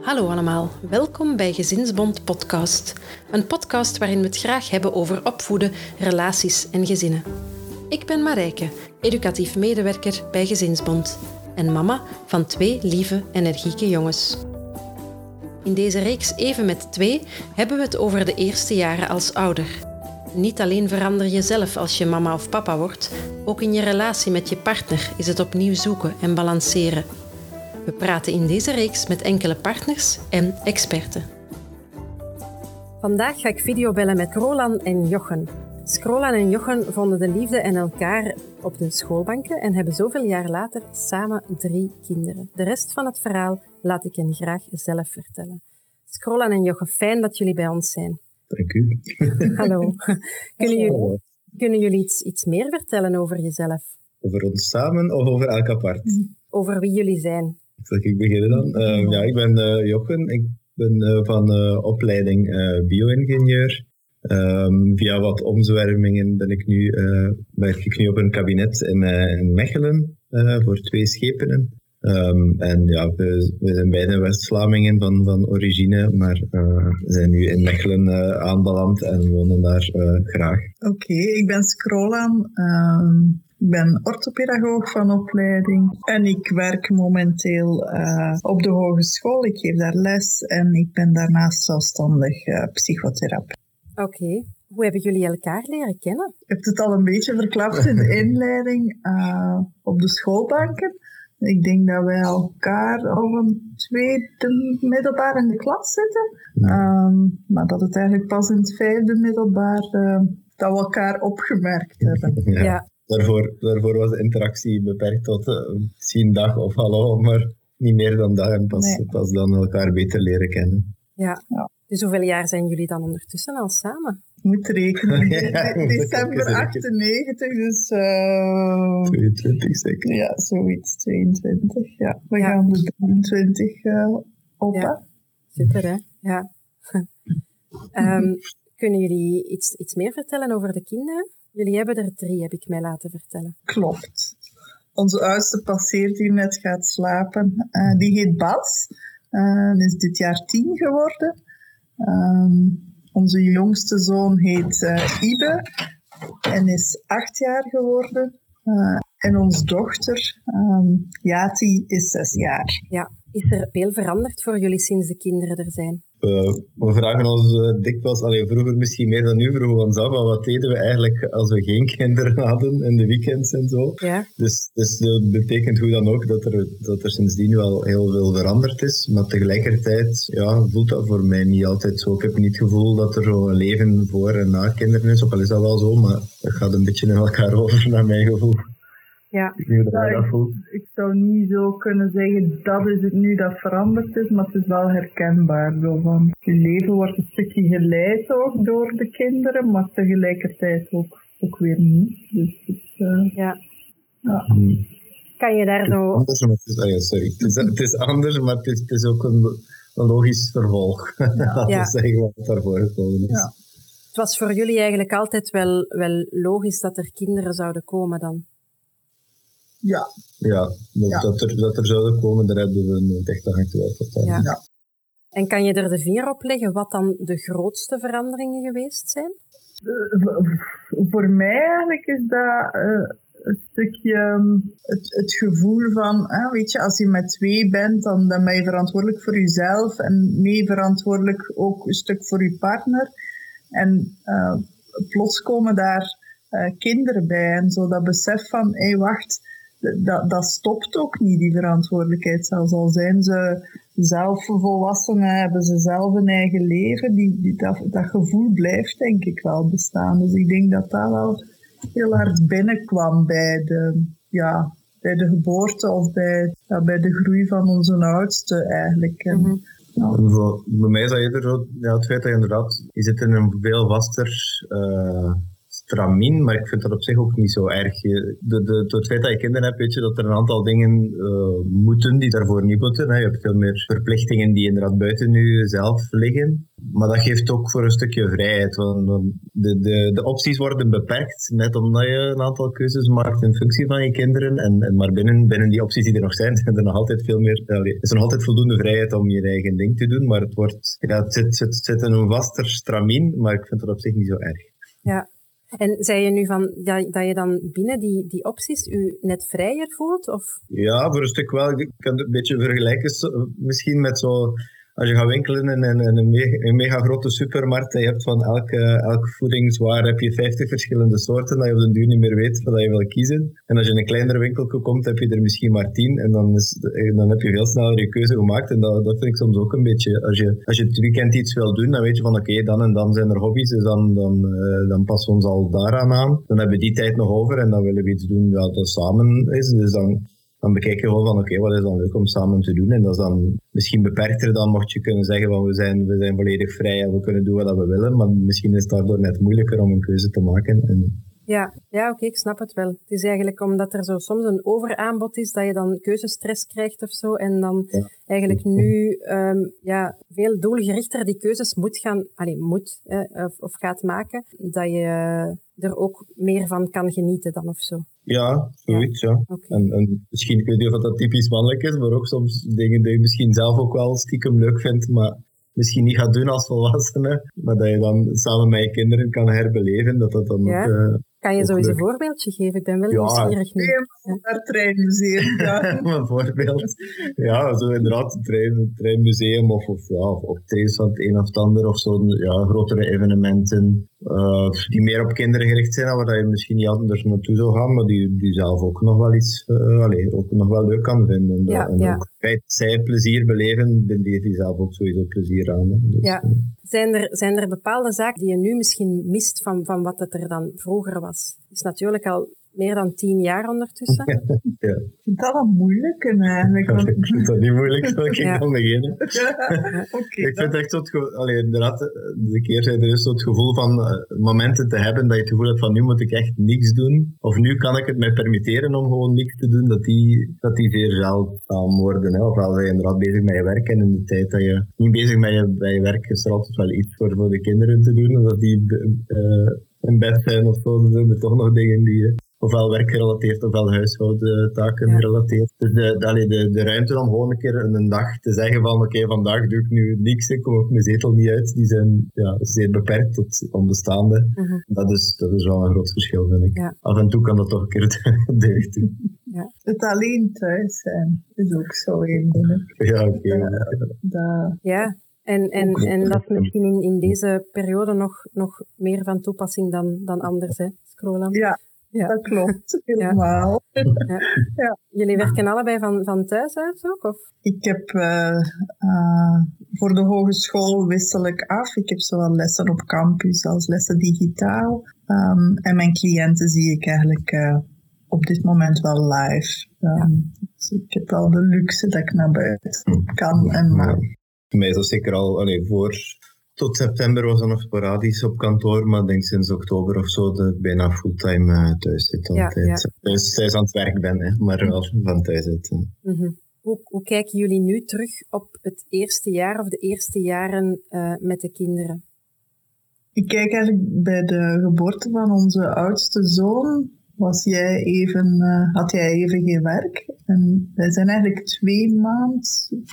Hallo allemaal, welkom bij Gezinsbond Podcast. Een podcast waarin we het graag hebben over opvoeden, relaties en gezinnen. Ik ben Marijke, educatief medewerker bij Gezinsbond en mama van twee lieve, energieke jongens. In deze reeks Even met twee hebben we het over de eerste jaren als ouder. Niet alleen verander je zelf als je mama of papa wordt, ook in je relatie met je partner is het opnieuw zoeken en balanceren. We praten in deze reeks met enkele partners en experten. Vandaag ga ik videobellen met Roland en Jochen. Scrollan en Jochen vonden de liefde en elkaar op de schoolbanken en hebben zoveel jaar later samen drie kinderen. De rest van het verhaal laat ik hen graag zelf vertellen. Scrollan en Jochen, fijn dat jullie bij ons zijn. Dank u. Hallo. Kunnen jullie, kunnen jullie iets, iets meer vertellen over jezelf? Over ons samen of over elk apart? Over wie jullie zijn? Zal ik beginnen dan? Uh, ja, ik ben uh, Jochen. Ik ben uh, van opleiding bio-ingenieur. Um, via wat omzwervingen ben ik nu, werk ik nu op een kabinet in, in Mechelen voor twee schepenen. Um, en ja, we, we zijn beide West-Vlamingen van, van origine, maar we zijn nu in Mechelen aanbeland en wonen daar graag. Oké, okay, ik ben Scrolan. Um ik ben orthopedagoog van opleiding en ik werk momenteel uh, op de hogeschool. Ik geef daar les en ik ben daarnaast zelfstandig uh, psychotherapeut. Oké. Okay. Hoe hebben jullie elkaar leren kennen? Je hebt het al een beetje verklapt in de inleiding uh, op de schoolbanken. Ik denk dat wij elkaar op een tweede middelbaar in de klas zitten. Um, maar dat het eigenlijk pas in het vijfde middelbaar dat we elkaar opgemerkt hebben. Ja. ja. Daarvoor, daarvoor was de interactie beperkt tot uh, misschien dag of hallo, maar niet meer dan dat. En pas, nee. pas dan elkaar beter leren kennen. Ja. ja. Dus hoeveel jaar zijn jullie dan ondertussen al samen? Moet rekenen. ja, December 98, dus... Uh, 22 zeker. Ja, zoiets. 22, ja. We ja. gaan de 23 uh, op, ja. Super, hè? Ja. um, kunnen jullie iets, iets meer vertellen over de kinderen? Jullie hebben er drie, heb ik mij laten vertellen. Klopt. Onze oudste passeert hier net gaat slapen. Uh, die heet Bas. Uh, is dit jaar tien geworden. Um, onze jongste zoon heet uh, Ibe en is acht jaar geworden. en onze dochter, um, Jati, is zes jaar. Ja, is er veel veranderd voor jullie sinds de kinderen er zijn? Uh, we vragen ons uh, dikwijls, alleen vroeger misschien meer dan nu, vroegen we ons af, wat deden we eigenlijk als we geen kinderen hadden in de weekends en zo. Ja. Dus, dus dat betekent hoe dan ook dat er, dat er sindsdien wel heel veel veranderd is. Maar tegelijkertijd ja, voelt dat voor mij niet altijd zo. Ik heb niet het gevoel dat er zo een leven voor en na kinderen is, ook al is dat wel zo, maar dat gaat een beetje in elkaar over, naar mijn gevoel. Ja. Nou, ik, ik, zou niet zo kunnen zeggen dat is het nu dat veranderd is, maar het is wel herkenbaar. Zo van, je leven wordt een stukje geleid ook door de kinderen, maar tegelijkertijd ook, ook weer niet. Dus het, uh, ja. ja. Kan je daar zo... Anders, maar het, is, oh ja, sorry. Het, is, het is anders, maar het is, het is ook een, een logisch vervolg. Ja. Laten ja. zeggen wat daarvoor gekomen is. Ja. Het was voor jullie eigenlijk altijd wel, wel logisch dat er kinderen zouden komen dan? Ja. Ja, ja. Dat, er, dat er zouden komen, daar hebben we nooit echt aan getwijfeld. Ja. ja. En kan je er de vinger op leggen wat dan de grootste veranderingen geweest zijn? Uh, voor mij eigenlijk is dat uh, een stukje um, het, het gevoel van, uh, weet je, als je met twee bent, dan, dan ben je verantwoordelijk voor jezelf en mee verantwoordelijk ook een stuk voor je partner. En plots komen daar kinderen bij en zo dat besef van, hé hey, wacht, dat, dat stopt ook niet, die verantwoordelijkheid. Zelfs al zijn ze zelf volwassenen, hebben ze zelf een eigen leven, die, die, dat, dat gevoel blijft denk ik wel bestaan. Dus ik denk dat dat wel heel hard binnenkwam bij de, ja, bij de geboorte of bij, ja, bij de groei van onze oudste eigenlijk. En, ja. Voor, bij mij is dat eerder zo, ja, het feit dat je inderdaad, je zit in een veel vaster uh, stramien, maar ik vind dat op zich ook niet zo erg. De, de, door het feit dat je kinderen hebt, weet je dat er een aantal dingen uh, moeten die daarvoor niet moeten. Hè. Je hebt veel meer verplichtingen die inderdaad buiten nu zelf liggen. Maar dat geeft ook voor een stukje vrijheid. Want de, de, de opties worden beperkt, net omdat je een aantal keuzes maakt in functie van je kinderen. En, maar binnen, binnen die opties die er nog zijn, zijn er nog altijd veel meer. Er is nog altijd voldoende vrijheid om je eigen ding te doen. Maar het, wordt, ja, het, zit, zit, zit in een vaster stramien, maar ik vind het op zich niet zo erg. Ja, en zei je nu van, dat, dat je dan binnen die, die opties u net vrijer voelt? Of? Ja, voor een stuk wel. Ik kan het een beetje vergelijken misschien met zo als je gaat winkelen in, in, een, mega, grote supermarkt en je hebt van elke, elk voedingswaar heb je 50 verschillende soorten dat je op den duur niet meer weet wat je wil kiezen. En als je in een kleinere winkel komt, heb je er misschien maar 10 en dan, is, dan heb je veel sneller je keuze gemaakt. En dat, dat vind ik soms ook een beetje. Als je, als je het weekend iets wil doen, dan weet je van oké, dan en dan zijn er hobby's, dus dan, dan, uh, dan passen we ons al daaraan aan. Dan hebben we die tijd nog over en dan willen we iets doen dat, dat samen is. Dus dan dan bekijk je gewoon van oké, wat is dan leuk om samen te doen? En dat is dan misschien beperkter dan mocht je kunnen zeggen van we zijn, we zijn volledig vrij en we kunnen doen wat we willen, maar misschien is het daardoor net moeilijker om een keuze te maken. En... Ja, ja oké, ik snap het wel. Het is eigenlijk omdat er zo soms een overaanbod is, dat je dan keuzestress krijgt of zo, en dan eigenlijk nu um, ja, veel doelgerichter die keuzes moet gaan, alleen moet, of, of gaat maken, dat je er ook meer van kan genieten dan of zo. Ja, zoiets, ja. En, en, misschien, ik weet niet of dat typisch mannelijk is, maar ook soms dingen die je misschien zelf ook wel stiekem leuk vindt, maar misschien niet gaat doen als volwassene, maar dat je dan samen met je kinderen kan herbeleven, dat dat dan ook... Uh, kan je sowieso een voorbeeldje geven? Ik ben wel nieuwsgierig nu. Ja, het treinmuseum. Ja. een voorbeeld. Ja, zo inderdaad, het trein, treinmuseum of, of, ja, of van het een of het ander, of zo ja, grotere evenementen. Uh, die meer op kinderen gericht zijn, waar je misschien niet altijd er naartoe zou gaan, maar die, die zelf ook nog wel iets, uh, allez, ook nog wel leuk kan vinden. Ja, en ja. ook feit zij plezier beleven, beleeft die zelf ook sowieso plezier aan. Dus, ja. Zijn er, zijn er bepaalde zaken die je nu misschien mist van, van wat het er dan vroeger was? Het is natuurlijk al meer dan tien jaar ondertussen. ja. Ik vind dat wel moeilijk eigenlijk. Want... ik vind dat niet moeilijk, zal ik ja. kan beginnen. okay, ik vind echt zo het allee, inderdaad, de keerzijde is zo het gevoel van uh, momenten te hebben dat je het gevoel hebt van nu moet ik echt niks doen. Of nu kan ik het mij permitteren om gewoon niks te doen, dat die, dat die zeer zeldzaam worden. Hè. Ofwel ben je inderdaad bezig met je werk en in de tijd dat je niet bezig met je, bij je werk is er altijd wel iets voor, voor de kinderen te doen. Of dat die uh, in bed zijn of zo, dan zijn er toch nog dingen die ofwel werkgerelateerd ofwel huishoudentaken ja. gerelateerd. Dus de, de, de, de, ruimte om gewoon een keer een dag te zeggen van oké, vandaag doe ik nu niks, ik kom op mijn zetel niet uit, die zijn ja, zeer beperkt tot onbestaande. Uh dat, is, dat is wel een groot verschil, vind ik. Ja. Af en toe kan dat toch een keer deugd doen. Ja. Het alleen thuis zijn is ook zo een Ja, oké. Okay. Ja, ja. En, en, en dat is misschien in, in deze periode nog, nog meer van toepassing dan, dan anders, hè, scrollen. Ja, ja. Dat klopt, helemaal. Ja. ja. Jullie werken allebei van, van thuis uit ook? Of? Ik heb uh, uh, voor de hogeschool wissel ik af. Ik heb zowel lessen op campus als lessen digitaal. Um, en mijn cliënten zie ik eigenlijk uh, op dit moment wel live. Um, dus ik heb wel de luxe dat ik naar buiten kan en mag. Voor mij is dat zeker al allee, voor tot september was dat nog sporadisch op kantoor, maar ik denk sinds oktober of zo dat ik bijna fulltime uh, thuis zit. Ja, ja. Dus thuis aan het werk ben, hè, maar wel van thuis uit. Mm -hmm. hoe, hoe, kijken jullie nu terug op het eerste jaar of de eerste jaren uh, met de kinderen? Ik kijk eigenlijk bij de geboorte van onze oudste zoon was jij even, uh, had jij even geen werk. En wij zijn eigenlijk twee maanden,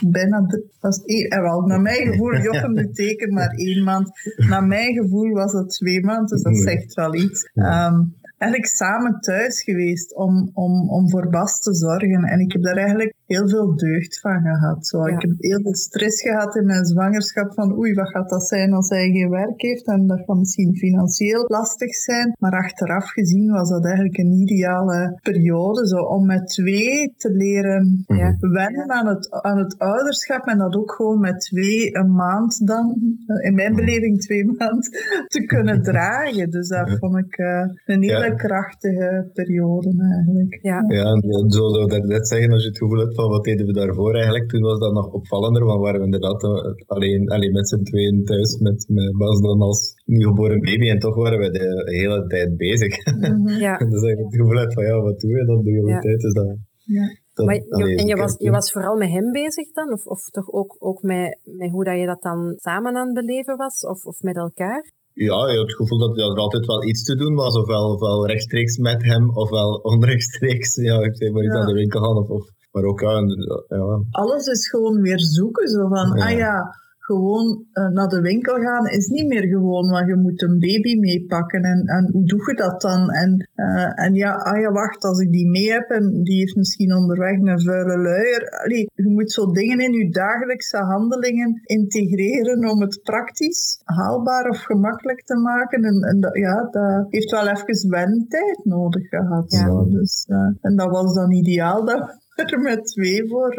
bijna, was één, eh, wel, naar mijn gevoel, Jochem de teken maar één maand. Naar mijn gevoel was dat twee maanden, dus dat zegt wel iets. Um, eigenlijk samen thuis geweest om, om, om voor Bas te zorgen. En ik heb daar eigenlijk heel veel deugd van gehad. Zo. Ik heb heel veel stress gehad in mijn zwangerschap van oei, wat gaat dat zijn als hij geen werk heeft? En dat gaat misschien financieel lastig zijn. Maar achteraf gezien was dat eigenlijk een ideale periode zo, om met twee te leren ja. wennen aan het, aan het ouderschap. En dat ook gewoon met twee een maand dan, in mijn beleving twee maand, te kunnen dragen. Dus dat vond ik uh, een hele hele krachtige perioden eigenlijk. Ja, ja en zo zou dat net zeggen, als je het gevoel hebt van wat deden we daarvoor eigenlijk, toen was dat nog opvallender, want waren we inderdaad alleen, alleen met z'n tweeën thuis met, met Bas dan als nieuwgeboren baby en toch waren we de hele tijd bezig. Mhm. ja. dus dat je het gevoel hebt van ja, wat doen we dan de hele Ja. tijd? Dus dat, Ja. dat- Maar je, en je was, je was vooral met hem bezig dan? Of, of toch ook, ook met, met hoe dat je dat dan samen aan het beleven was? Of, of met elkaar? Ja, je hebt het gevoel dat er altijd wel iets te doen was, ofwel, ofwel rechtstreeks met hem, ofwel onrechtstreeks. Ja, ik zei maar iets Ja. aan de winkel gaan, of, of, maar ook ja. Alles is gewoon weer zoeken. Zo van, ah ja, gewoon eh, naar de winkel gaan is niet meer gewoon, want je moet een baby meepakken. En, en hoe doe je dat dan? En, eh, en ja, ah ja, wacht, als ik die mee heb en die heeft misschien onderweg een vuile luier. Allee, je moet zo dingen in je dagelijkse handelingen integreren om het praktisch haalbaar of gemakkelijk te maken. En, en dat, ja, dat heeft wel even wentijd nodig gehad. Ja. Zo. Dus, eh, en dat was dan ideaal dat we er met twee voor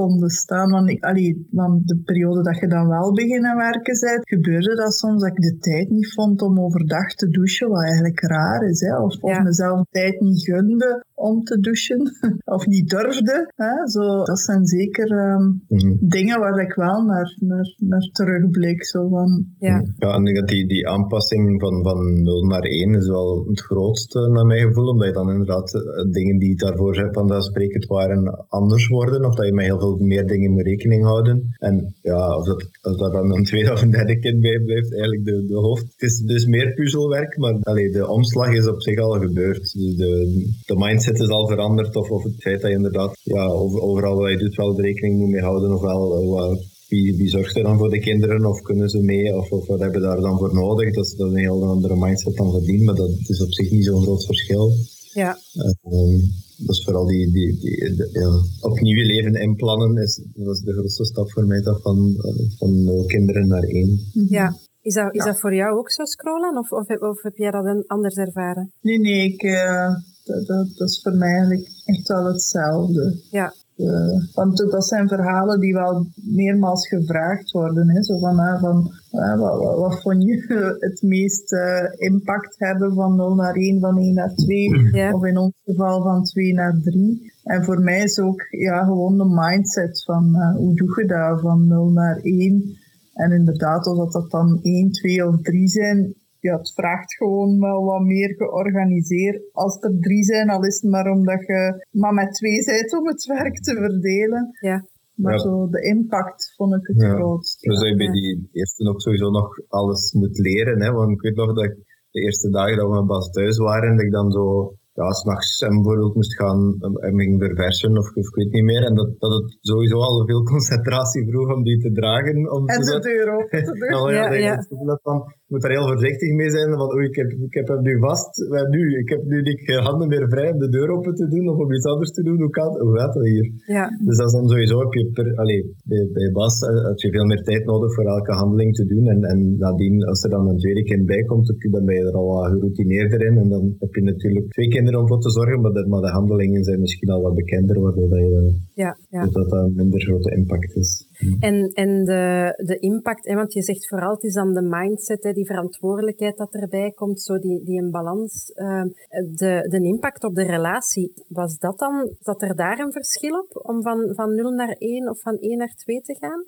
konden staan. Want, ik, allee, want de periode dat je dan wel beginnen werken bent, gebeurde dat soms dat ik de tijd niet vond om overdag te douchen, wat eigenlijk raar is. Hè? Of, of Ja. mezelf tijd niet gunde om te douchen, of niet durfde. Hè? Zo, dat zijn zeker ehm, Mhm. dingen waar ik wel naar, naar, naar terugblik. Zo van, Ja, Ja, en ik denk dat die, die aanpassing van, van 0 naar 1 is wel het grootste naar mijn gevoel, omdat je dan inderdaad eh, dingen die daarvoor vanzelfsprekend waren anders worden, of dat je met heel meer dingen moet rekening houden. En ja, of dat, of dat dan een tweede of een derde kind bij blijft, eigenlijk de, de hoofd. Het is dus meer puzzelwerk, maar allee, de omslag is op zich al gebeurd. Dus de, de mindset is al veranderd, of, of het feit dat je inderdaad ja, over, overal wat je doet wel rekening moet mee houden, ofwel eh, wat- wie, wie zorgt er dan voor de kinderen of kunnen ze mee of, of wat hebben daar dan voor nodig? Dat is, dat is een heel andere mindset dan verdien, maar dat is op zich niet zo'n groot verschil. ja, Ehm, dat is vooral die, die, die de- ja, opnieuw je leven inplannen, is, dat is de grootste stap voor mij, dat van, eh, van nul kinderen naar één. ja. Is dat, is Ja. dat voor jou ook zo scrollen? Of, of, heb, of heb jij dat een- anders ervaren? nee, nee, ik, eh, dat, dat, dat is voor mij eigenlijk echt wel hetzelfde. Ja, Eh, want dat zijn verhalen die wel meermaals gevraagd worden. Hè? Zo van, ah, van ah, wat, wat, wat vond je het meest eh, impact hebben van 0 naar 1, van 1 naar 2, Ja. of in ons geval van 2 naar 3. En voor mij is ook ja, gewoon de mindset van eh, hoe doe je dat van 0 naar 1. En inderdaad, of dat, dat dan 1, 2 of 3 zijn, ja, het vraagt gewoon wel wat meer georganiseerd. Als er drie zijn, al is het maar omdat je maar met twee bent om het werk te verdelen. ja, Maar Ja. zo de impact vond ik het Ja. grootst. Dus dat je bij die eerste ook sowieso nog alles moet leren. Hè? Want ik weet nog dat ik de eerste dagen dat we met Bas thuis waren, dat ik dan zo ja, s'nachts hem bijvoorbeeld moest gaan hem ging verversen of, of ik weet niet meer. En dat, dat het sowieso al veel concentratie vroeg om die te dragen. Om En de deur open te doen. Nou ja, van, moet daar heel voorzichtig mee zijn. Oei, ik heb, ik heb hem nu vast. Wel, nu, ik heb nu niet handen meer vrij om de deur open te doen of om iets anders te doen. Hoe, kan, hoe gaat dat hier? ja, Dus dat is dan sowieso, heb je per, allee, bij, bij Bas eh, had je veel meer tijd nodig voor elke handeling te doen. En, en nadien, als er dan een tweede kind bij komt, dan ben je er al wat geroutineerder in. En dan heb je natuurlijk twee kinderen om voor te zorgen, maar de, maar de handelingen zijn misschien al wat bekender, waardoor dat, je, ja, ja. dat dat een minder grote impact is. En, en de, de impact, hè, want je zegt vooral het is dan de mindset, hè, die verantwoordelijkheid dat erbij komt, zo die, die een balans. ehm, de, de impact op de relatie, was dat dan, zat er daar een verschil op om van, van 0 naar 1 of van 1 naar 2 te gaan?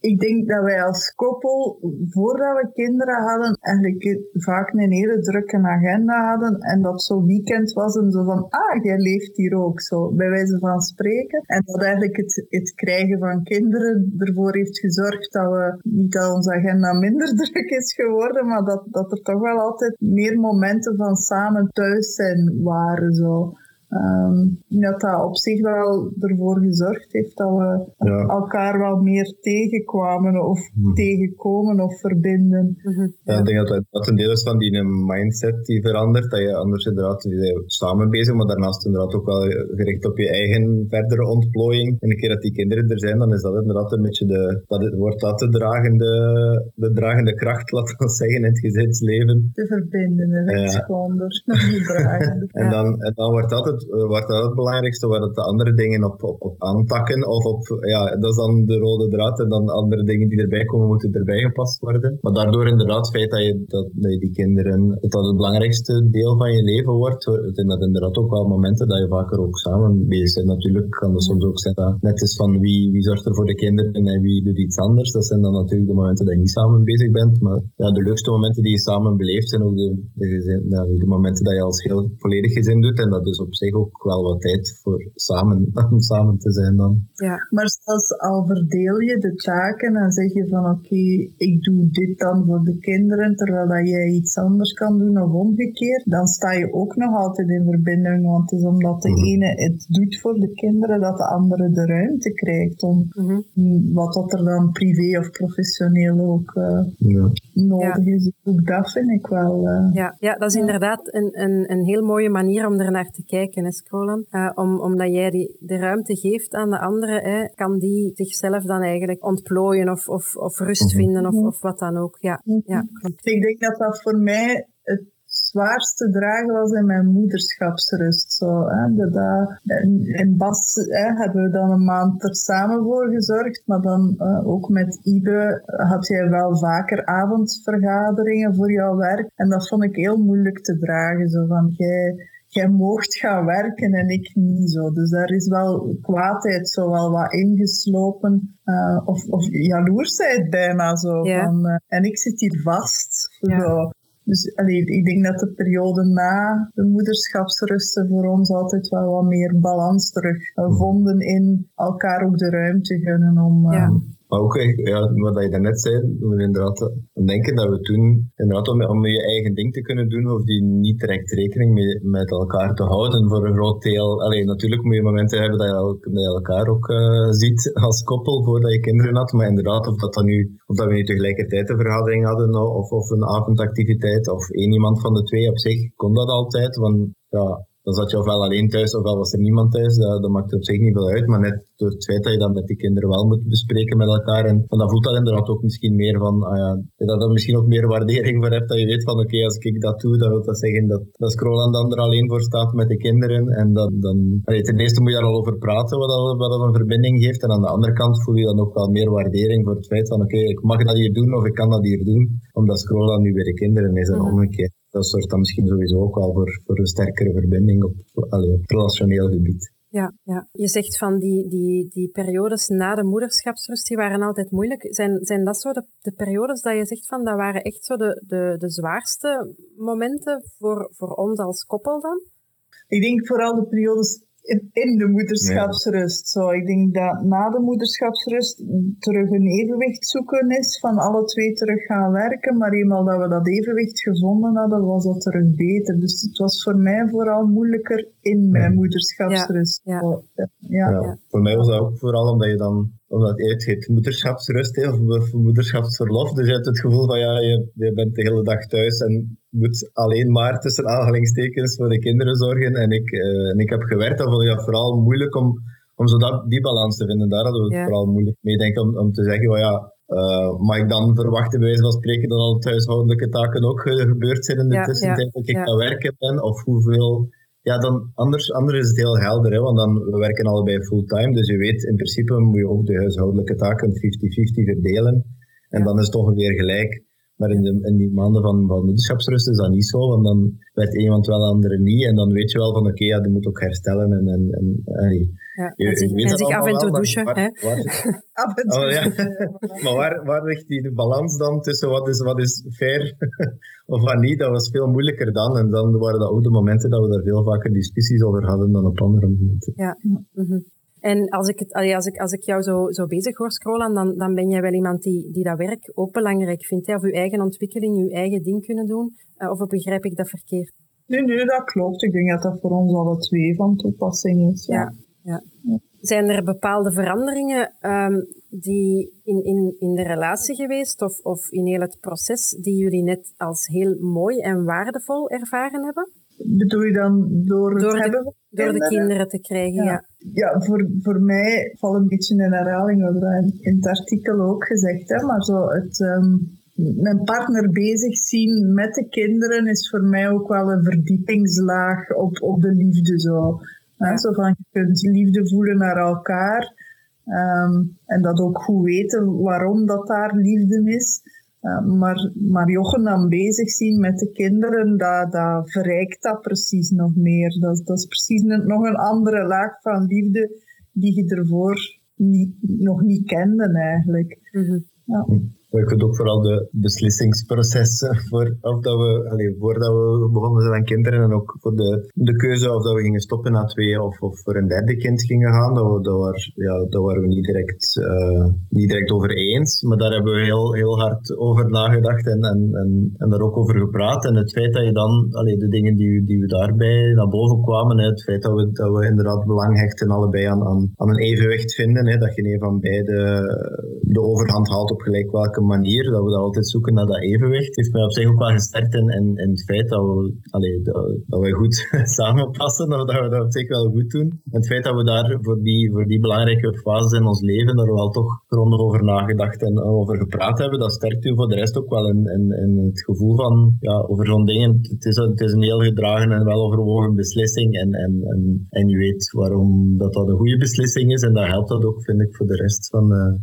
Ik denk dat wij als koppel, voordat we kinderen hadden, eigenlijk vaak een hele drukke agenda hadden. En dat zo'n weekend was en zo van, ah, jij leeft hier ook, zo, bij wijze van spreken. En dat eigenlijk het, het krijgen van kinderen ervoor heeft gezorgd dat we, niet dat onze agenda minder druk is geworden, maar dat, dat er toch wel altijd meer momenten van samen thuis zijn waren, zo. Ehm, dat dat op zich wel ervoor gezorgd heeft dat we Ja. elkaar wel meer tegenkwamen of Mhm. tegenkomen of verbinden. Ja, ik denk dat dat- een deel is van die mindset die verandert. Dat je anders inderdaad, je samen bezig, maar daarnaast inderdaad ook wel gericht op je eigen verdere ontplooiing. En een keer dat die kinderen er zijn, dan is dat inderdaad een beetje de, dat het, wordt dat de dragende, de dragende kracht, laten we zeggen, in het gezinsleven. Te verbinden, gewoon door niet dragen. En, dan, en dan wordt dat het het, wordt dat het belangrijkste, waar het de andere dingen op, op, op, aantakken. Of op, ja, dat is dan de rode draad. En dan andere dingen die erbij komen, moeten erbij gepast worden. Maar daardoor inderdaad, het feit dat je, dat, dat die kinderen, dat dat het belangrijkste deel van je leven wordt. Het zijn dat inderdaad ook wel momenten dat je vaker ook samen bezig bent. Natuurlijk kan het soms ook zijn dat net is van wie, wie zorgt er voor de kinderen en wie doet iets anders. Dat zijn dan natuurlijk de momenten dat je niet samen bezig bent. Maar ja, de leukste momenten die je samen beleeft zijn ook de, de, momenten dat je als heel volledig gezin doet. En dat is op zich ook wel wat tijd voor samen, om samen te zijn dan. Ja, maar zelfs al verdeel je de taken en zeg je van oké, ik doe dit dan voor de kinderen terwijl dat jij iets anders kan doen of omgekeerd, dan sta je ook nog altijd in verbinding. Want het is omdat de mhm. ene het doet voor de kinderen dat de andere de ruimte krijgt om mhm. wat dat er dan privé of professioneel ook uh, ja. nodig is. Ook dat vind ik wel. Uh, ja. ja, dat is inderdaad een, een, een heel mooie manier om er naar te kijken, Scrollen. Uh, om, omdat jij die, de ruimte geeft aan de andere, hè, kan die zichzelf dan eigenlijk ontplooien of, of, of rust mhm. vinden of, of wat dan ook. Ja, mhm. ja, Ik denk dat dat voor mij het zwaarste dragen was in mijn moederschapsrust. Zo, hè. De, in Bas hè, hebben we dan een maand er samen voor gezorgd, maar dan uh, ook met Ibe had jij wel vaker avondvergaderingen voor jouw werk. En dat vond ik heel moeilijk te dragen. Zo van, jij, jij moogt gaan werken en ik niet zo. Dus daar is wel kwaadheid zo wel wat ingeslopen. Uh, of, of jaloersheid bijna zo. Van, uh, en ik zit hier vast. Ja. Zo. Dus allee, ik denk dat de periode na de moederschapsrusten voor ons altijd wel wat meer balans terug vonden in elkaar ook de ruimte gunnen om, ja. Maar ook, ja, wat je daarnet zei, we inderdaad denken dat we toen, inderdaad om, om je eigen ding te kunnen doen, of die niet direct rekening mee, met elkaar te houden voor een groot deel. Alleen natuurlijk moet je momenten hebben dat je, dat je elkaar ook uh, ziet als koppel voordat je kinderen had, maar inderdaad, of dat, dan nu, of dat we nu tegelijkertijd een vergadering hadden, of, of een avondactiviteit, of één iemand van de twee op zich, kon dat altijd, want ja, dan zat je ofwel alleen thuis ofwel was er niemand thuis. Dat, dat maakt op zich niet veel uit. Maar net door het feit dat je dat met die kinderen wel moet bespreken met elkaar. En, en dan voelt dat inderdaad ook misschien meer van, ah ja, dat er misschien ook meer waardering voor hebt. Dat je weet van, oké, als ik dat doe, dan wil dat zeggen dat, dat Scrolland dan er alleen voor staat met de kinderen. En dan, dan allee, ten eerste moet je daar al over praten, wat dat, wat dat een verbinding geeft. En aan de andere kant voel je dan ook wel meer waardering voor het feit van, oké, ik mag dat hier doen of ik kan dat hier doen. Omdat Scrolland nu bij de kinderen is en omgekeerd dat zorgt dan misschien sowieso ook wel voor, voor een sterkere verbinding op, allee, op relationeel gebied. Ja, ja, je zegt van die, die, die periodes na de moederschapsrust, die waren altijd moeilijk. Zijn, zijn dat zo de, de periodes dat je zegt van, dat waren echt zo de, de, de zwaarste momenten voor, voor ons als koppel dan? Ik denk vooral de periodes in de moederschapsrust. Zo, ik denk dat na de moederschapsrust terug een evenwicht zoeken is, van alle twee terug gaan werken. Maar eenmaal dat we dat evenwicht gevonden hadden, was dat terug beter. Dus het was voor mij vooral moeilijker in mijn moederschapsrust. Ja. Ja. ja. Voor mij was dat ook vooral omdat je dan omdat het heet moederschapsrust of moederschapsverlof. Dus je hebt het gevoel van ja, je, je bent de hele dag thuis en moet alleen maar tussen aanhalingstekens voor de kinderen zorgen. En ik, uh, en ik heb gewerkt, dan vond ik dat vooral moeilijk om, om zo dat, die balans te vinden. Daar hadden we het vooral moeilijk mee, denk ik, om, om te zeggen, well, ja, uh, mag ik dan verwachten, bij wijze van spreken, dat al thuishoudelijke taken ook gebeurd zijn in de tussentijd dat ik aan werken ben? Of hoeveel ja, dan anders, anders is het heel helder, hè, want dan, we werken allebei fulltime, dus je weet, in principe moet je ook de huishoudelijke taken 50-50 verdelen. En dan is het toch weer gelijk. Maar in, de, in die maanden van, van moederschapsrust is dat niet zo, want dan werd iemand wel, de andere niet. En dan weet je wel van, oké, ja, die moet ook herstellen. En, en, en, ja, je, en zich, zich af en toe douchen. Waar, hè? Waar, af en toe. Oh, ja. maar waar, waar ligt die balans dan tussen wat is, wat is fair of wat niet? Dat was veel moeilijker dan. En dan waren dat ook de momenten dat we daar veel vaker discussies over hadden dan op andere momenten. Ja. Mm En als ik, het, als ik, als ik jou zo, zo bezig hoor scrollen, dan, dan ben jij wel iemand die, die dat werk ook belangrijk vindt. Hè? Of je eigen ontwikkeling, je eigen ding kunnen doen. Uh, of begrijp ik dat verkeerd? Nee, nee, dat klopt. Ik denk dat dat voor ons alle twee van toepassing is. ja ja. Zijn er bepaalde veranderingen um, die in, in, in de relatie geweest of, of in heel het proces die jullie net als heel mooi en waardevol ervaren hebben? Bedoel je dan door het door de, hebben Door de kinderen te krijgen, ja. Ja, voor, voor mij valt een beetje in herhaling, we hebben dat in, het artikel ook gezegd, hè, maar zo het, um, mijn partner bezig zien met de kinderen is voor mij ook wel een verdiepingslaag op, op de liefde. Zo. zo van, je kunt liefde voelen naar elkaar. Ehm, en dat ook goed weten waarom dat daar liefde is. Uh, maar, maar Jochen dan bezig zien met de kinderen, dat, dat verrijkt dat precies nog meer. Dat, dat is precies nog een andere laag van liefde die je ervoor niet, nog niet kende eigenlijk. Mhm. ja. Ik vind ook vooral de beslissingsprocessen voor, of dat we, allee, voordat we begonnen zijn aan kinderen en ook voor de, de keuze of dat we gingen stoppen na twee of, of voor een derde kind gingen gaan, dat, we, dat, waren, ja, dat waren we niet direct, uh, niet direct over eens. Maar daar hebben we heel, heel hard over nagedacht en, en, en, en daar ook over gepraat. En het feit dat je dan, allee, de dingen die, die we daarbij naar boven kwamen, het feit dat we, dat we inderdaad belang hechten allebei aan, aan, aan een evenwicht vinden, hè, dat je een van beide de overhand haalt op gelijk welke manier, dat we dat altijd zoeken naar dat evenwicht, heeft mij op zich ook wel gesterkt in, in, het feit dat we, dat, goed samenpassen, dat we, dat we dat op zich wel goed doen. En het feit dat we daar voor die, voor die belangrijke fases in ons leven, daar wel toch grondig over nagedacht en over gepraat hebben, dat sterkt u voor de rest ook wel in, in, in het gevoel van, ja, over zo'n dingen, het is, het is een heel gedragen en wel overwogen beslissing en, en, en, en je weet waarom dat, dat een goede beslissing is en dat helpt dat ook, vind ik, voor de rest van... Uh,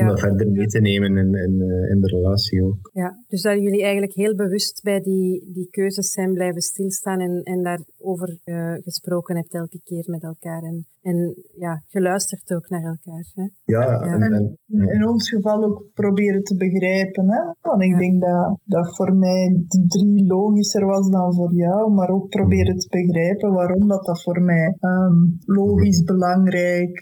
om dat verder mee te nemen in, in, eh, in de relatie ook. Ja, dus dat jullie eigenlijk heel bewust bij die, die keuzes zijn blijven stilstaan en, en daarover uh, gesproken hebt elke keer met elkaar. En, en ja, geluisterd ook naar elkaar. Hè? Ja, En, en, in ons geval ook proberen te begrijpen. Hè? Want ik denk dat, dat voor mij de drie logischer was dan voor jou, maar ook proberen te begrijpen waarom dat, dat voor mij um, logisch belangrijk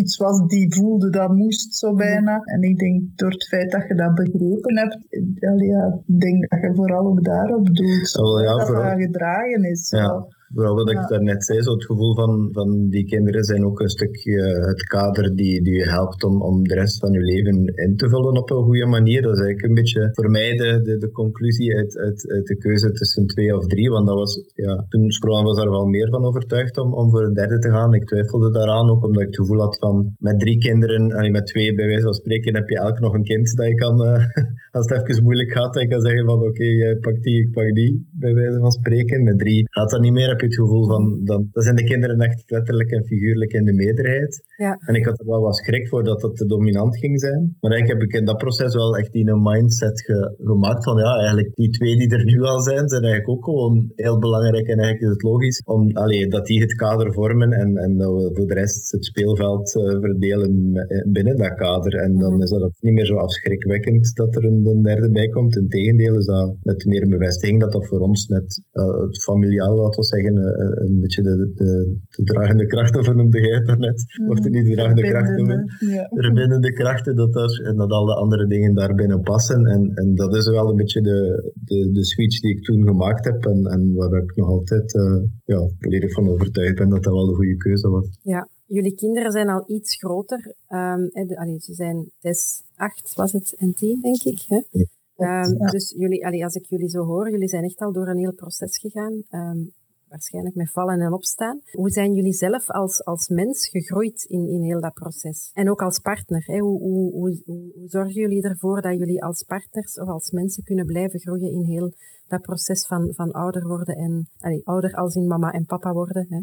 iets was die voelde dat moest zo bij en ik denk door het feit dat je dat begrepen hebt, ja, ik denk dat je vooral ook daarop doet. Oh, ja, dat vooral. dat gedragen is. Ja. Vooral wat ik daarnet zei, zo het gevoel van, van die kinderen zijn ook een stukje het kader die, die je helpt om, om de rest van je leven in te vullen op een goede manier. Dat is eigenlijk een beetje voor mij de, de, de conclusie uit, uit, uit de keuze tussen twee of drie. Want dat was, ja, toen Scrolan was daar wel meer van overtuigd om, om voor een derde te gaan. Ik twijfelde daaraan ook omdat ik het gevoel had van met drie kinderen, en met twee bij wijze van spreken, heb je elk nog een kind dat je kan, uh, als het even moeilijk gaat, je kan zeggen van oké, okay, jij pakt die, ik pak die, bij wijze van spreken. Met drie gaat dat niet meer je het gevoel van, dan, dan zijn de kinderen echt letterlijk en figuurlijk in de meerderheid. Ja. En ik had er wel wat schrik voor dat dat te dominant ging zijn. Maar eigenlijk heb ik in dat proces wel echt in een mindset gemaakt van, ja, eigenlijk die twee die er nu al zijn, zijn eigenlijk ook gewoon heel belangrijk en eigenlijk is het logisch om, allee, dat die het kader vormen en, en dat we voor de rest het speelveld uh, verdelen binnen dat kader. En dan mm. is dat ook niet meer zo afschrikwekkend dat er een, een derde bij komt. Integendeel is dat net meer een bevestiging dat dat voor ons net uh, het familiaal, laten we zeggen, uh, een beetje de, de, de dragende krachten van noemde jij daarnet. Mm, of niet de dragende krachten, ja. de verbindende krachten, dat daar, en dat alle andere dingen daarbinnen passen. En, en dat is wel een beetje de, de, de switch die ik toen gemaakt heb en, en waar ik nog altijd uh, ja, volledig van overtuigd ben dat dat wel de goede keuze was. Ja, jullie kinderen zijn al iets groter. Um, de, allee, ze zijn 6, 8 was het en 10, denk ik. Hè? Um, ja. Dus jullie, allee, als ik jullie zo hoor, jullie zijn echt al door een heel proces gegaan. Um, waarschijnlijk met vallen en opstaan. Hoe zijn jullie zelf als, als mens gegroeid in, in heel dat proces? En ook als partner. Hè? Hoe, hoe, hoe, hoe zorgen jullie ervoor dat jullie als partners of als mensen kunnen blijven groeien in heel dat proces van, van ouder worden en allee, ouder als in mama en papa worden? Hè?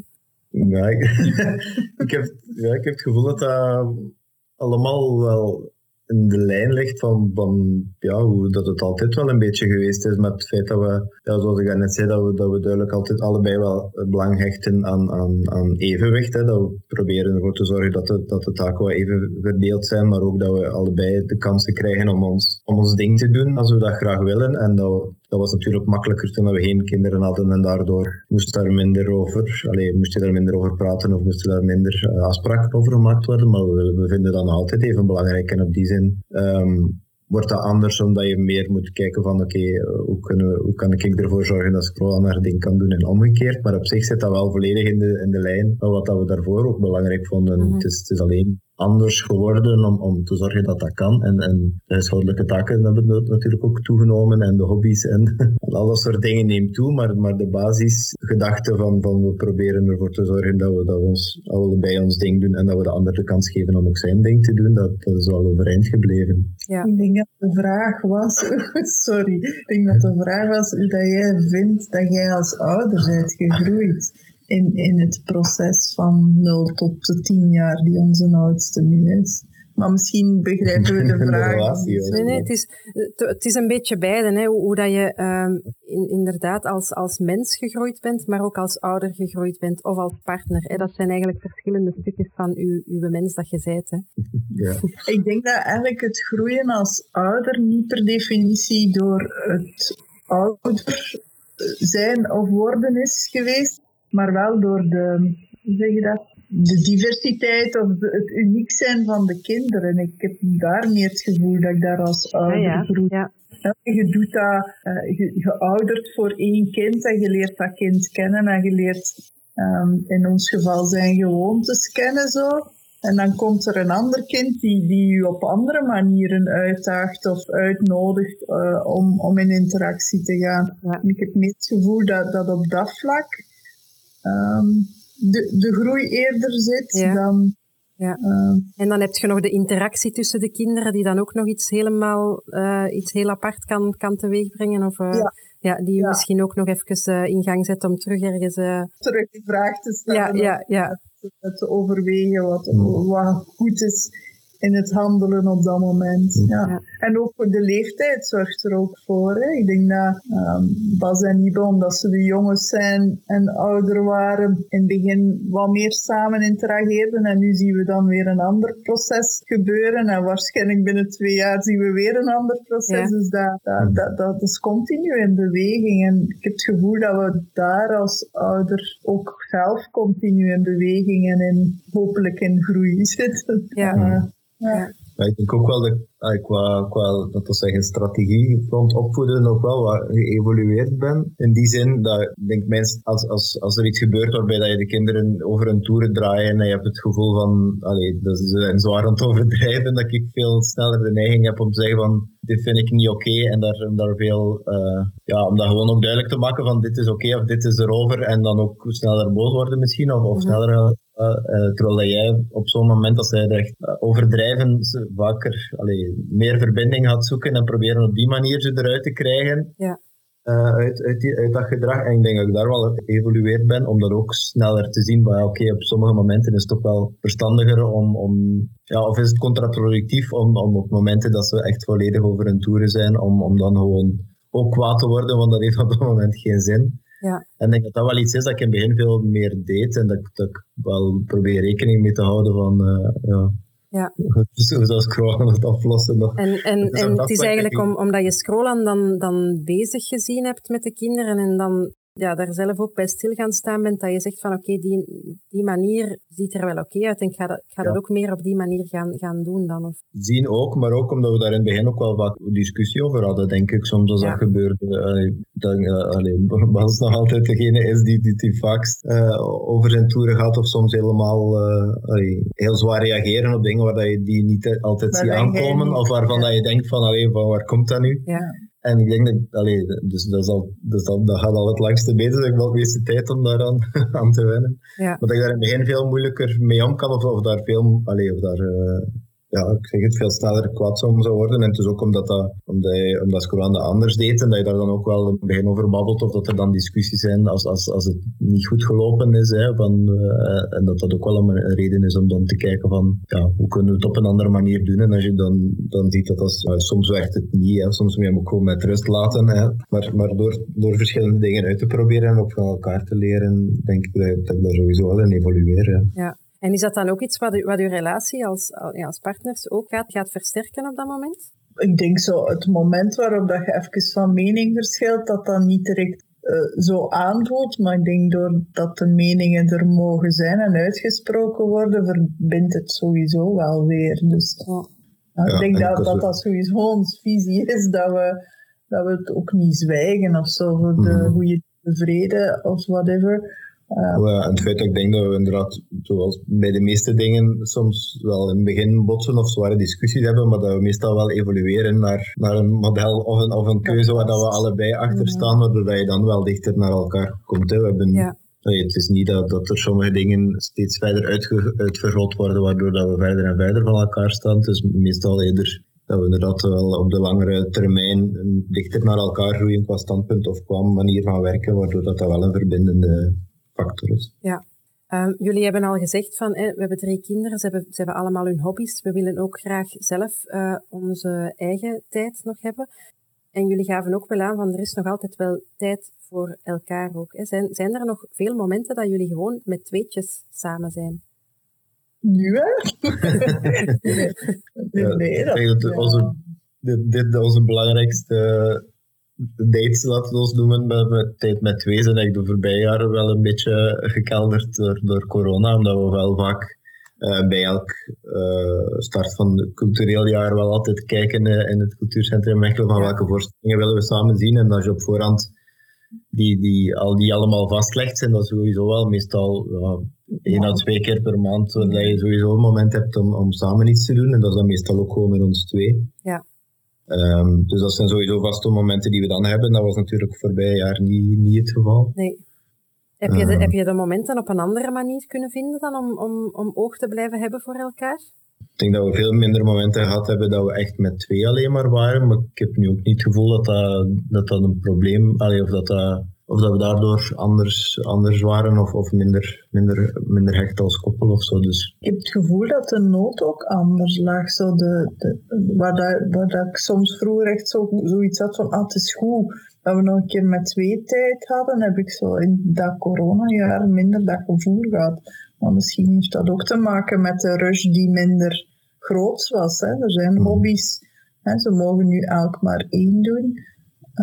Ja, ik, heb, ja, ik heb het gevoel dat dat allemaal wel in de lijn ligt van, van ja, hoe dat het altijd wel een beetje geweest is met het feit dat we, zoals ik net zei, dat we, dat we duidelijk altijd allebei wel belang hechten aan, aan, aan evenwicht. Hè. Dat we proberen ervoor te zorgen dat de, dat de taken wel even verdeeld zijn, maar ook dat we allebei de kansen krijgen om ons, om ons ding te doen als we dat graag willen. En dat dat was natuurlijk makkelijker toen we geen kinderen hadden en daardoor moest daar minder over, allee, moest je daar minder over praten of moesten daar minder uh, afspraken over gemaakt worden. Maar we, we vinden dat altijd even belangrijk en op die zin um, wordt dat anders omdat je meer moet kijken van oké, okay, hoe, kunnen we, hoe kan ik ervoor zorgen dat Scroll haar ding kan doen en omgekeerd. Maar op zich zit dat wel volledig in de, in de lijn van wat dat we daarvoor ook belangrijk vonden. Mm -hmm. het, is, het is alleen anders geworden om, om te zorgen dat dat kan. En, en de huishoudelijke taken hebben natuurlijk ook toegenomen en de hobby's en, en al dat soort dingen neemt toe. Maar, maar de basisgedachte van, van we proberen ervoor te zorgen dat we, dat we ons allebei ons ding doen en dat we de ander de kans geven om ook zijn ding te doen, dat, dat is wel overeind gebleven. Ja. Ik denk dat de vraag was, sorry, ik denk dat de vraag was hoe dat jij vindt dat jij als ouder bent gegroeid in, in het proces van 0 tot de 10 jaar die onze oudste nu is. Maar misschien begrijpen we de vraag. nee, nee, het is, het is een beetje beide. Hè. Hoe, hoe dat je um, in, inderdaad als, als mens gegroeid bent, maar ook als ouder gegroeid bent of als partner. Hè. Dat zijn eigenlijk verschillende stukjes van uw, uw mens dat je zijt. Hè. Ja. Ik denk dat eigenlijk het groeien als ouder niet per definitie door het ouder zijn of worden is geweest, maar wel door de, hoe zeg je dat, de diversiteit of het uniek zijn van de kinderen. Ik heb daar meer het gevoel dat ik daar als ouder ja, ja. Ja. Je doet dat, uh, je, je oudert voor één kind en je leert dat kind kennen en je leert um, in ons geval zijn gewoontes kennen zo. En dan komt er een ander kind die, die u op andere manieren uitdaagt of uitnodigt uh, om, om in interactie te gaan. Ja. ik heb meer het gevoel dat, dat op dat vlak um, de, de groei eerder zit ja. dan. Ja. Uh, en dan heb je nog de interactie tussen de kinderen, die dan ook nog iets helemaal uh, iets heel apart kan, kan teweegbrengen. Of uh, ja. ja. die je ja. misschien ook nog even in gang zet om terug ergens. terug die vraag te stellen. Ja, ja, ja. Te overwegen wat, wat goed is in het handelen op dat moment. Ja. En ook voor de leeftijd zorgt er ook voor. Hè. Ik denk dat um, Bas en Ibe, omdat ze de jongens zijn en ouder waren, in het begin wat meer samen interageerden. En nu zien we dan weer een ander proces gebeuren. En waarschijnlijk binnen twee jaar zien we weer een ander proces. Ja. Dus dat, dat, dat, dat, is continu in beweging. En ik heb het gevoel dat we daar als ouder ook zelf continu in beweging en in, hopelijk in groei zitten. Ja. Uh, ja. Maar ik denk ook wel dat qua, qua dat we zeggen, strategie rond opvoeden nog wel wat geëvolueerd ben. In die zin dat ik denk mensen, als, als, als er iets gebeurt waarbij dat je de kinderen over een toeren draaien en je hebt het gevoel van, allee, dat ze zijn zwaar aan het overdrijven, dat ik veel sneller de neiging heb om te zeggen van, dit vind ik niet oké okay, en daar, daar veel, uh, ja, om dat gewoon ook duidelijk te maken van dit is oké okay, of dit is erover en dan ook sneller boos worden misschien of, of sneller uh, terwijl jij op zo'n moment, als zij echt uh, overdrijven, vaker allee, meer verbinding gaat zoeken en proberen op die manier ze eruit te krijgen. Ja. Uh, uit, uit, die, uit, dat gedrag. En ik denk dat ik daar wel geëvolueerd ben, om dat ook sneller te zien. Maar oké, okay, op sommige momenten is het toch wel verstandiger om, om ja, of is het contraproductief om, om op momenten dat ze echt volledig over een toeren zijn, om, om dan gewoon ook kwaad te worden, want dat heeft op dat moment geen zin. Ja. En ik denk dat dat wel iets is dat ik in het begin veel meer deed en dat, dat ik wel probeer rekening mee te houden van, uh, ja, ja. Zoals scrollen het aflossen. En, en, en het is eigenlijk om, omdat je scrollen dan, dan bezig gezien hebt met de kinderen en dan ja, daar zelf ook bij stil gaan staan bent, dat je zegt van oké, okay, die, die manier ziet er wel oké okay uit en ik ga, dat, ik ga ja. dat ook meer op die manier gaan, gaan doen dan. Of... Zien ook, maar ook omdat we daar in het begin ook wel wat discussie over hadden, denk ik, soms als ja. dat gebeurde. Allee, dan, uh, allee, Bas nog altijd degene is die, die, die vaakst uh, over zijn toeren gaat of soms helemaal heel zwaar reageren op dingen waar dat je die niet altijd ziet aankomen of waarvan dat je denkt van, allee, van waar komt dat nu? Ja. En ik denk dat, allee, dus dat, is al, dus dat, dat gaat al het langste beter, dat ik wel de meeste tijd om daaraan aan te wennen. Ja. Maar dat ik daar in het begin veel moeilijker mee om kan, of, of daar veel, allee, of daar, uh, ja, ik zeg het, veel sneller kwaad zou worden. En het is ook omdat, dat, omdat, je, omdat Scroan dat anders deed en dat je daar dan ook wel in het begin over babbelt, of dat er dan discussies zijn als, als, als het niet goed gelopen is. Hè, van, uh, en dat dat ook wel een, een reden is om dan te kijken van, ja, hoe kunnen we het op een andere manier doen? En als je dan, dan ziet dat als, uh, soms werkt het niet, hè, soms moet je hem ook gewoon met rust laten. Hè, maar maar door, door verschillende dingen uit te proberen en ook van elkaar te leren, denk ik dat, dat ik daar sowieso wel in evolueer. Ja. En is dat dan ook iets wat, u, wat uw relatie als, als partners ook gaat, gaat versterken op dat moment? Ik denk zo, het moment waarop dat je even van mening verschilt, dat dat niet direct uh, zo aanvoelt. Maar ik denk doordat de meningen er mogen zijn en uitgesproken worden, verbindt het sowieso wel weer. Dus ja, ik denk dat, dat dat sowieso ons visie is, dat we, dat we het ook niet zwijgen of zo voor de mm. goede vrede of whatever. Uh, en het feit dat ik denk dat we inderdaad, zoals bij de meeste dingen, soms wel in het begin botsen of zware discussies hebben, maar dat we meestal wel evolueren naar, naar een model of een, of een keuze waar dat we allebei achter staan, waardoor je dan wel dichter naar elkaar komt. Hè. We hebben, ja. Het is niet dat, dat er sommige dingen steeds verder uitvergroot worden, waardoor dat we verder en verder van elkaar staan. Het is meestal eerder dat we inderdaad wel op de langere termijn dichter naar elkaar groeien qua standpunt of qua manier van werken, waardoor dat, dat wel een verbindende factor is. Ja. Um, jullie hebben al gezegd van, we hebben drie kinderen, ze hebben, ze hebben allemaal hun hobby's. We willen ook graag zelf uh, onze eigen tijd nog hebben. En jullie gaven ook wel aan van, er is nog altijd wel tijd voor elkaar ook. Hè. Zijn, zijn er nog veel momenten dat jullie gewoon met tweetjes samen zijn? Nu hè? nee, nee, dat, dat onze, dit, dit onze belangrijkste dates, laten we ons noemen, met, met tijd met twee zijn eigenlijk de voorbije jaren wel een beetje gekelderd door, door corona, omdat we wel vaak uh, bij elk uh, start van het cultureel jaar wel altijd kijken uh, in het cultuurcentrum Mechelen van welke voorstellingen willen we samen zien. En als je op voorhand die, die, al die allemaal vastlegt, zijn dat sowieso wel meestal één à twee keer per maand, dat je sowieso een moment hebt om, om samen iets te doen. En dat is dan meestal ook gewoon met ons twee. Ja. Um, dus dat zijn sowieso vaste momenten die we dan hebben. Dat was natuurlijk voorbij jaar niet, niet het geval. Nee. Heb je, de, uh, heb je de momenten op een andere manier kunnen vinden dan om, om, om oog te blijven hebben voor elkaar? Ik denk dat we veel minder momenten gehad hebben dat we echt met twee alleen maar waren. Maar ik heb nu ook niet het gevoel dat dat, dat, dat een probleem, allee, of dat dat of dat we daardoor anders, anders waren of, of minder, minder, minder hecht als koppel of zo. Dus. Ik heb het gevoel dat de nood ook anders lag. Zo de, de, waar, dat, waar dat ik soms vroeger echt zo, zoiets had van, ah, het is goed dat we nog een keer met twee tijd hadden, heb ik zo in dat coronajaar minder dat gevoel gehad. Maar misschien heeft dat ook te maken met de rush die minder groot was. Hè. Er zijn mhm. hobby's, hè, ze mogen nu elk maar één doen.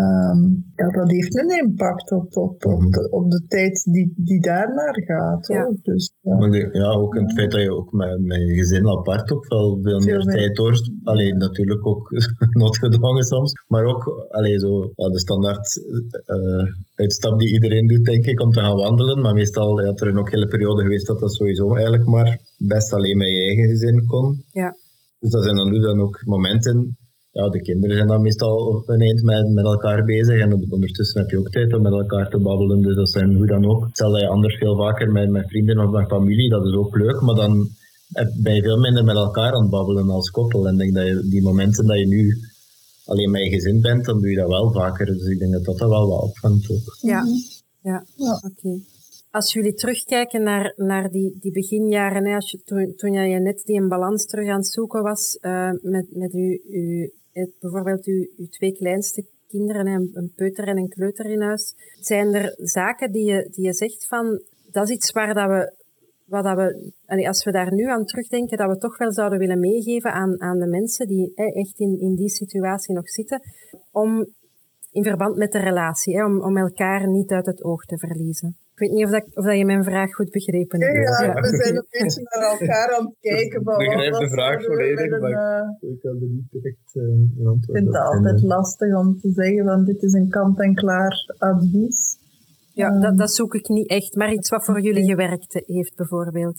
Um, ja, dat heeft een impact op, op, op, mhm. de, op de tijd die, die daarnaar gaat. Ja. Hoor. Dus, ja. Maar ja, ook het feit dat je ook met, met je gezin apart ook wel veel meer tijd hoort. Alleen natuurlijk ook noodgedwongen soms, maar ook allee, zo, ja, de standaard uh, uitstap die iedereen doet, denk ik, om te gaan wandelen. Maar meestal had er ook hele periode geweest dat dat sowieso eigenlijk maar best alleen met je eigen gezin kon. Ja. Dus dat zijn dan nu dan ook momenten ja, de kinderen zijn dan meestal ineens met, met elkaar bezig en ondertussen heb je ook tijd om met elkaar te babbelen. Dus dat zijn hoe dan ook. Stel dat je anders veel vaker met, met vrienden of met familie, dat is ook leuk, maar dan ben je veel minder met elkaar aan het babbelen als koppel. En ik denk dat je die momenten dat je nu alleen met je gezin bent, dan doe je dat wel vaker. Dus ik denk dat dat, dat wel wat opvangt ook. Ja, ja. ja. oké. Als jullie terugkijken naar, naar die, die beginjaren, hè, als je, toen, toen je net die een balans terug aan het zoeken was uh, met, met uw, uw bijvoorbeeld uw, uw twee kleinste kinderen, een, een peuter en een kleuter in huis. Zijn er zaken die je, die je zegt van, dat is iets waar dat we, wat dat we, als we daar nu aan terugdenken, dat we toch wel zouden willen meegeven aan, aan de mensen die echt in, in die situatie nog zitten, om in verband met de relatie, hè, om, om elkaar niet uit het oog te verliezen. Ik weet niet of, dat, of dat je mijn vraag goed begrepen hebt. Ja, ja, we zijn een beetje naar elkaar aan het kijken. Van ik begrijp de vraag volledig, maar uh, ik kan er niet direct uh, antwoord Ik vind het altijd lastig om te zeggen van dit is een kant-en-klaar advies. Ja, um, dat, dat zoek ik niet echt, maar iets wat voor jullie gewerkt heeft bijvoorbeeld.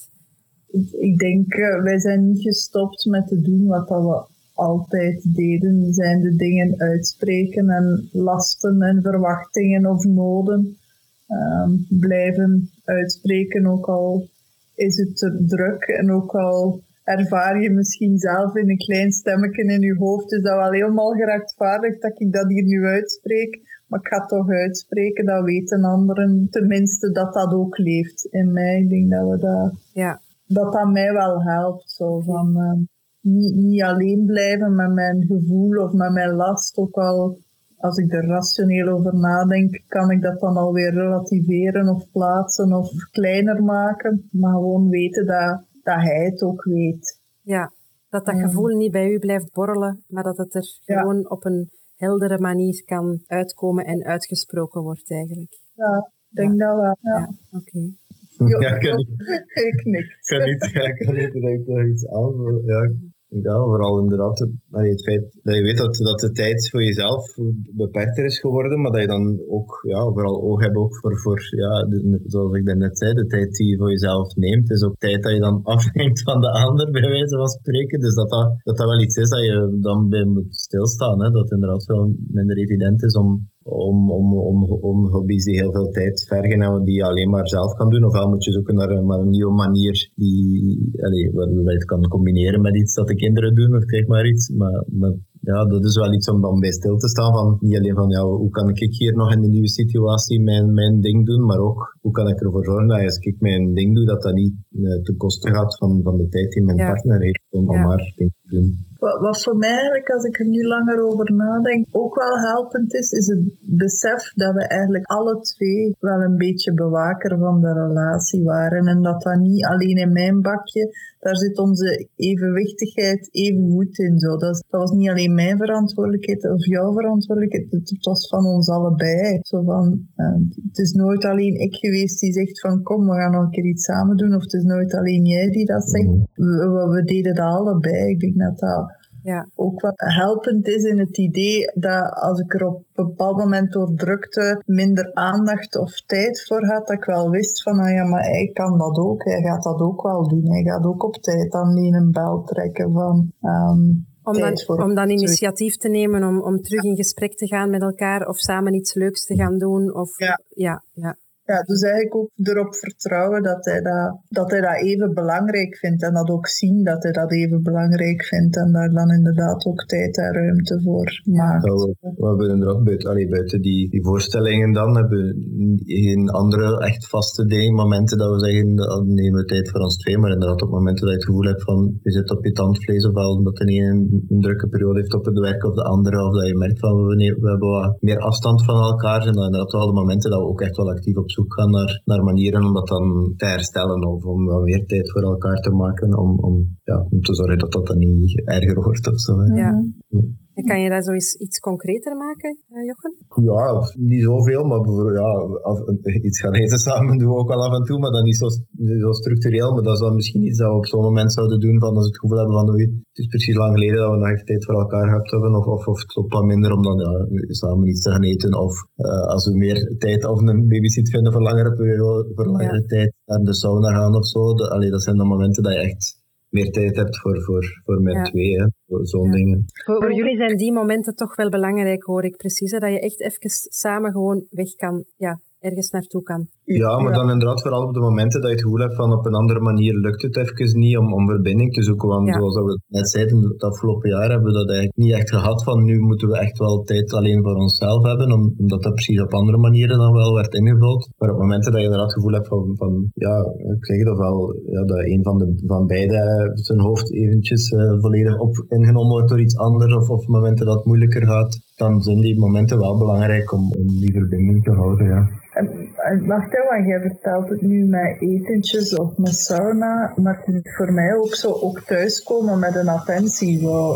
Ik, ik denk, uh, wij zijn niet gestopt met te doen wat dat we altijd deden. Zijn de dingen uitspreken en lasten en verwachtingen of noden um, blijven uitspreken, ook al is het te druk en ook al ervaar je misschien zelf in een klein stemmetje in je hoofd, is dat wel helemaal gerechtvaardigd dat ik dat hier nu uitspreek. Maar ik ga het toch uitspreken, dat weten anderen tenminste dat dat ook leeft in mij. Ik denk dat we dat, ja. dat, dat mij wel helpt. Zo, van, uh, niet, niet alleen blijven met mijn gevoel of met mijn last, ook al als ik er rationeel over nadenk, kan ik dat dan alweer relativeren of plaatsen of kleiner maken. Maar gewoon weten dat, dat hij het ook weet. Ja, dat dat gevoel niet bij u blijft borrelen, maar dat het er gewoon op een heldere manier kan uitkomen en uitgesproken wordt eigenlijk. Ja, ik denk dat wel. Ja, oké. Ja, kan niet. ik. Kan niet, ja, kan niet direct nog iets aan. Ja, ja, vooral inderdaad het feit dat je weet dat, dat de tijd voor jezelf beperkter is geworden, maar dat je dan ook ja, vooral oog hebt ook voor, voor ja, zoals ik net zei, de tijd die je voor jezelf neemt, is ook tijd dat je dan afhangt van de ander, bij wijze van spreken. Dus dat dat, dat, dat wel iets is dat je dan bij moet stilstaan. Hè? Dat inderdaad wel minder evident is om om, om, om, om hobby's die heel veel tijd vergen en die je alleen maar zelf kan doen. Ofwel moet je zoeken naar een, maar een nieuwe manier die, allez, waar je het kan combineren met iets dat de kinderen doen, of krijg maar iets. Maar, maar ja, dat is wel iets om dan bij stil te staan. Van, niet alleen van ja, hoe kan ik hier nog in de nieuwe situatie mijn, mijn ding doen, maar ook hoe kan ik ervoor zorgen dat als ik mijn ding doe, dat dat niet uh, ten koste gaat van, van de tijd die mijn partner heeft om, ja. om haar ding te doen. Wat, voor mij eigenlijk, als ik er nu langer over nadenk, ook wel helpend is, is het besef dat we eigenlijk alle twee wel een beetje bewaker van de relatie waren. En dat dat niet alleen in mijn bakje, daar zit onze evenwichtigheid even goed in. Zo. Dat, was niet alleen mijn verantwoordelijkheid of jouw verantwoordelijkheid, het, was van ons allebei. Zo van, uh, het is nooit alleen ik geweest die zegt van kom, we gaan nog een keer iets samen doen. Of het is nooit alleen jij die dat zegt. We deden dat allebei. Ik denk dat dat ja. ook wat helpend is in het idee dat als ik er op een bepaald moment door drukte minder aandacht of tijd voor had, dat ik wel wist van, ah ja, maar hij kan dat ook, hij gaat dat ook wel doen. Hij gaat ook op tijd aan een bel trekken van... Um, om dan, om dan initiatief te nemen om, om terug in gesprek te gaan met elkaar of samen iets leuks te gaan doen. Of, ja. Ja, ja. Ja, dus eigenlijk ook erop vertrouwen dat hij dat, dat hij dat even belangrijk vindt en dat ook zien dat hij dat even belangrijk vindt en daar dan inderdaad ook tijd en ruimte voor maakt. We, hebben inderdaad buiten, allee, buiten die, die voorstellingen dan hebben we geen andere echt vaste dingen, momenten dat we zeggen, nemen we tijd voor ons twee, maar inderdaad op momenten dat je het gevoel hebt van je zit op je tandvlees ofwel omdat de ene een, drukke periode heeft op het werk of de andere, of dat je merkt van we, we hebben wat meer afstand van elkaar, zijn dan inderdaad wel de momenten dat we ook echt wel actief op zoek gaan naar, naar manieren om dat dan te herstellen of om wat meer tijd voor elkaar te maken om, om, ja, om te zorgen dat dat dan niet erger wordt of zo. Ja. Kan je dat zo eens iets concreter maken, uh, Jochen? Ja, niet zoveel, maar ja, af, iets gaan eten samen doen we ook wel af en toe, maar dan niet zo, zo structureel. Maar dat is dan misschien iets dat we op zo'n moment zouden doen, van als we het gevoel hebben van, oei, het is precies lang geleden dat we nog echt tijd voor elkaar gehad hebben, of, of, of het wat minder om dan ja, samen iets te gaan eten, of uh, als we meer tijd of een babysit vinden voor langere periode, voor langere ja. tijd, naar de sauna gaan of zo. De, allee, dat zijn dan momenten dat je echt meer tijd hebt voor, voor, voor ja. twee, zo'n ja. dingen. Voor, voor, jullie zijn die momenten toch wel belangrijk, hoor ik precies. Hè? Dat je echt even samen gewoon weg kan, ja, ergens naartoe kan. Ja, maar dan inderdaad vooral op de momenten dat je het gevoel hebt van op een andere manier lukt het even niet om, om verbinding te zoeken. Want ja. zoals we net zeiden, het afgelopen jaar hebben we dat eigenlijk niet echt gehad van nu moeten we echt wel tijd alleen voor onszelf hebben, omdat dat precies op andere manieren dan wel werd ingevuld. Maar op momenten dat je inderdaad het gevoel hebt van, van ja, ik zeg het ofwel, ja, dat een van, de, van beide zijn hoofd eventjes uh, volledig op ingenomen wordt door iets anders of op momenten dat het moeilijker gaat, dan zijn die momenten wel belangrijk om, om die verbinding te houden, ja. Even, jij vertelt het nu met etentjes of met sauna, maar het is voor mij ook zo ook thuiskomen met een attentie. Zo,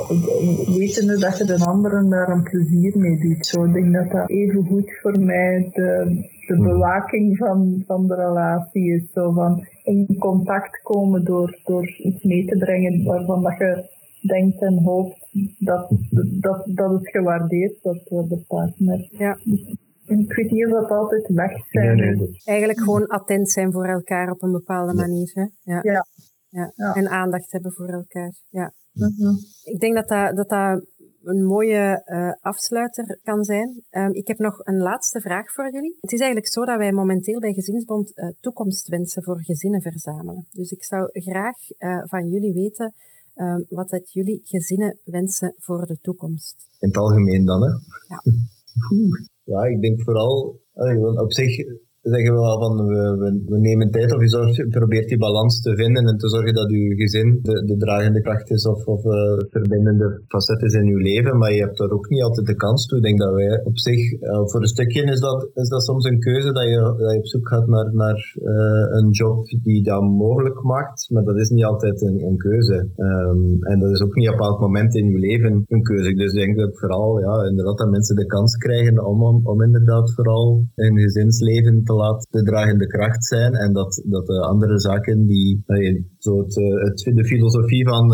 wetende dat je de anderen daar een plezier mee doet. Zo, ik denk dat dat even goed voor mij de, de hmm. bewaking van, van de relatie is. Zo van in contact komen door, door iets mee te brengen waarvan dat je denkt en hoopt dat, dat, dat het gewaardeerd wordt door de partner. Ja. Ik weet niet of dat altijd weg zijn. Nee, nee, Eigenlijk gewoon attent zijn voor elkaar op een bepaalde manier. Hè? Ja. Ja. ja. ja. En aandacht hebben voor elkaar. Ja. Mm -hmm. Ik denk dat dat, dat, dat een mooie uh, afsluiter kan zijn. Um, ik heb nog een laatste vraag voor jullie. Het is eigenlijk zo dat wij momenteel bij Gezinsbond uh, toekomstwensen voor gezinnen verzamelen. Dus ik zou graag uh, van jullie weten um, wat dat jullie gezinnen wensen voor de toekomst. In het algemeen dan, hè? Ja. Ja, ik denk vooral, op zich zeggen we wel van we, we, nemen tijd of je zorgt, probeert die balans te vinden en te zorgen dat je gezin de, de dragende kracht is of, of uh, verbindende facet is in je leven, maar je hebt daar ook niet altijd de kans toe. Ik denk dat wij op zich, uh, voor een stukje is dat, is dat soms een keuze dat je, dat je op zoek gaat naar, naar uh, een job die dat mogelijk maakt, maar dat is niet altijd een, een keuze. Um, en dat is ook niet op elk moment in je leven een keuze. Dus ik denk dat vooral, ja, inderdaad dat mensen de kans krijgen om, om, om inderdaad vooral hun gezinsleven te laat de dragende kracht zijn en dat, dat de andere zaken die, zo het, het, de filosofie van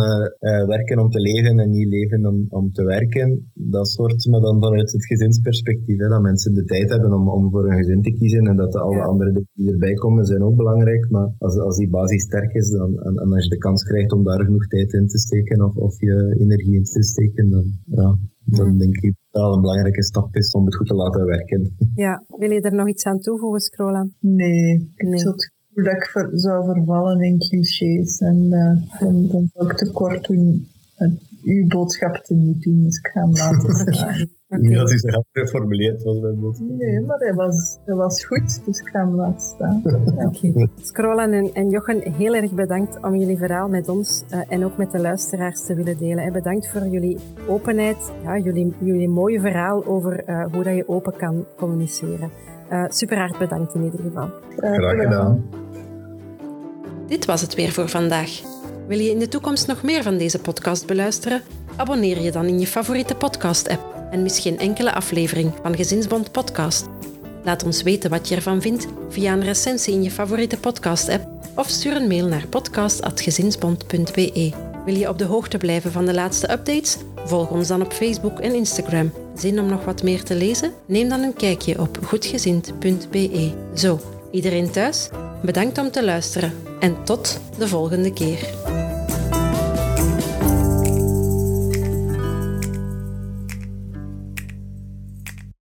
werken om te leven en niet leven om, om te werken, dat soort, maar dan vanuit het gezinsperspectief, hè, dat mensen de tijd hebben om, om voor een gezin te kiezen en dat alle andere dingen die erbij komen zijn ook belangrijk, maar als, als die basis sterk is dan, en, en als je de kans krijgt om daar genoeg tijd in te steken of, of je energie in te steken, dan, ja, dan denk ik dat het een belangrijke stap is om het goed te laten werken. Ja, wil je er nog iets aan toevoegen, Scrolla? Nee, ik nee. het dat ik zou vervallen in clichés en uh, dan, dan zou ik tekort doen uw boodschap te niet doen, dus ik ga hem laten staan. Niet dat hij zo geformuleerd was bij. Nee, maar hij was, hij was goed, dus ik ga hem laten staan. Oké. Okay. en, en Jochen, heel erg bedankt om jullie verhaal met ons uh, en ook met de luisteraars te willen delen. En bedankt voor jullie openheid, ja, jullie, jullie mooie verhaal over uh, hoe dat je open kan communiceren. Uh, super hard bedankt in ieder geval. Graag gedaan. Dit was het weer voor vandaag. Wil je in de toekomst nog meer van deze podcast beluisteren? Abonneer je dan in je favoriete podcast-app en mis geen enkele aflevering van Gezinsbond Podcast. Laat ons weten wat je ervan vindt via een recensie in je favoriete podcast-app of stuur een mail naar podcast.gezinsbond.be. Wil je op de hoogte blijven van de laatste updates? Volg ons dan op Facebook en Instagram. Zin om nog wat meer te lezen? Neem dan een kijkje op goedgezind.be. Zo, iedereen thuis? Bedankt om te luisteren en tot de volgende keer.